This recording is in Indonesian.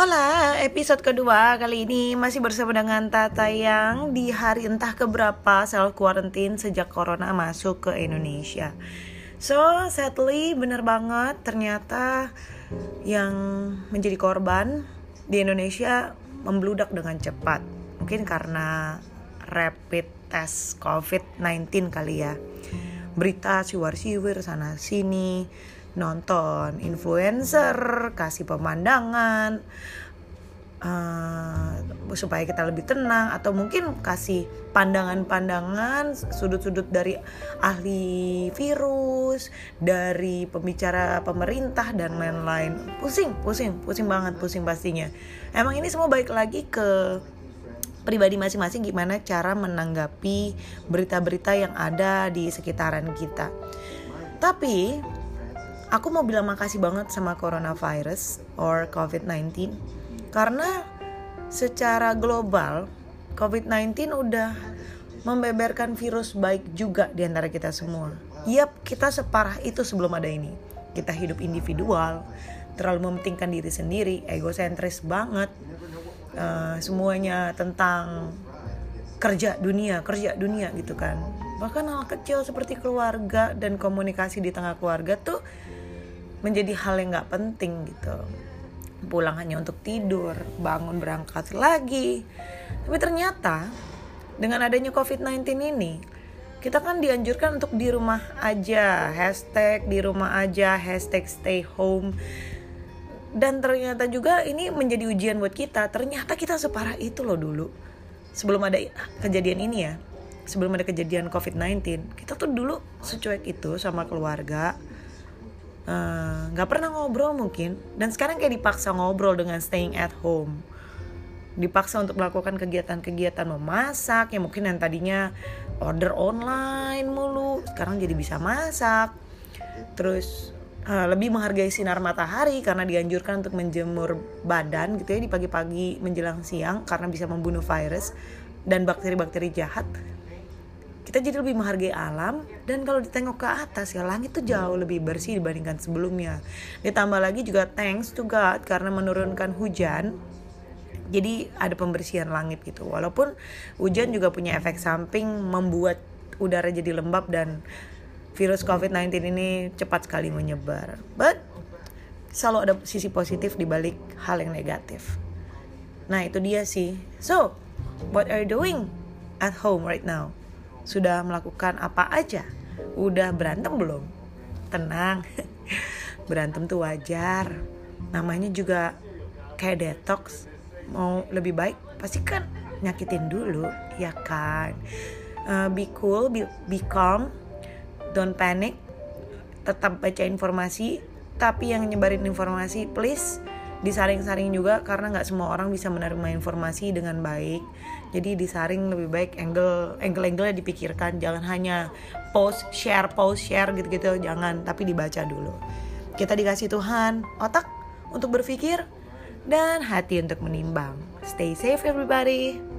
Hola, episode kedua kali ini masih bersama dengan Tata yang di hari entah keberapa self quarantine sejak corona masuk ke Indonesia. So, sadly bener banget ternyata yang menjadi korban di Indonesia membludak dengan cepat. Mungkin karena rapid test COVID-19 kali ya. Berita siwar-siwir sana sini nonton influencer kasih pemandangan uh, supaya kita lebih tenang atau mungkin kasih pandangan-pandangan sudut-sudut dari ahli virus dari pembicara pemerintah dan lain-lain. Pusing pusing pusing banget pusing pastinya. Emang ini semua baik lagi ke pribadi masing-masing gimana cara menanggapi berita-berita yang ada di sekitaran kita. Tapi aku mau bilang makasih banget sama coronavirus or COVID-19 karena secara global COVID-19 udah membeberkan virus baik juga di antara kita semua. Yap, kita separah itu sebelum ada ini. Kita hidup individual, terlalu mementingkan diri sendiri, egosentris banget. Uh, semuanya tentang kerja dunia, kerja dunia gitu kan. Bahkan hal kecil seperti keluarga dan komunikasi di tengah keluarga tuh menjadi hal yang nggak penting gitu. Pulang hanya untuk tidur bangun berangkat lagi. Tapi ternyata dengan adanya covid-19 ini kita kan dianjurkan untuk di rumah aja. Hashtag di rumah aja hashtag stay home. Dan ternyata juga ini menjadi ujian buat kita. Ternyata kita separah itu loh dulu. Sebelum ada kejadian ini ya. Sebelum ada kejadian covid-19 kita tuh dulu secuek itu sama keluarga nggak uh, pernah ngobrol mungkin. Dan sekarang kayak dipaksa ngobrol dengan staying at home. Dipaksa untuk melakukan kegiatan-kegiatan memasak yang mungkin yang tadinya order online mulu sekarang jadi bisa masak. Terus uh, lebih menghargai sinar matahari karena dianjurkan untuk menjemur badan gitu ya di pagi-pagi menjelang siang karena bisa membunuh virus dan bakteri-bakteri jahat kita jadi lebih menghargai alam dan kalau ditengok ke atas ya langit tuh jauh lebih bersih dibandingkan sebelumnya. Ditambah lagi juga thanks to God karena menurunkan hujan jadi ada pembersihan langit gitu. Walaupun hujan juga punya efek samping membuat udara jadi lembab dan virus COVID-19 ini cepat sekali menyebar. But selalu ada sisi positif di balik hal yang negatif. Nah itu dia sih. So what are you doing at home right now sudah melakukan apa aja? Udah berantem belum? Tenang, berantem tuh wajar. Namanya juga kayak detox. Mau lebih baik, pasti kan nyakitin dulu, ya kan? Uh, be cool, be, be calm, don't panic. Tetap baca informasi, tapi yang nyebarin informasi, please disaring-saring juga karena nggak semua orang bisa menerima informasi dengan baik. Jadi disaring lebih baik angle angle angle dipikirkan. Jangan hanya post share post share gitu-gitu. Jangan tapi dibaca dulu. Kita dikasih Tuhan otak untuk berpikir dan hati untuk menimbang. Stay safe everybody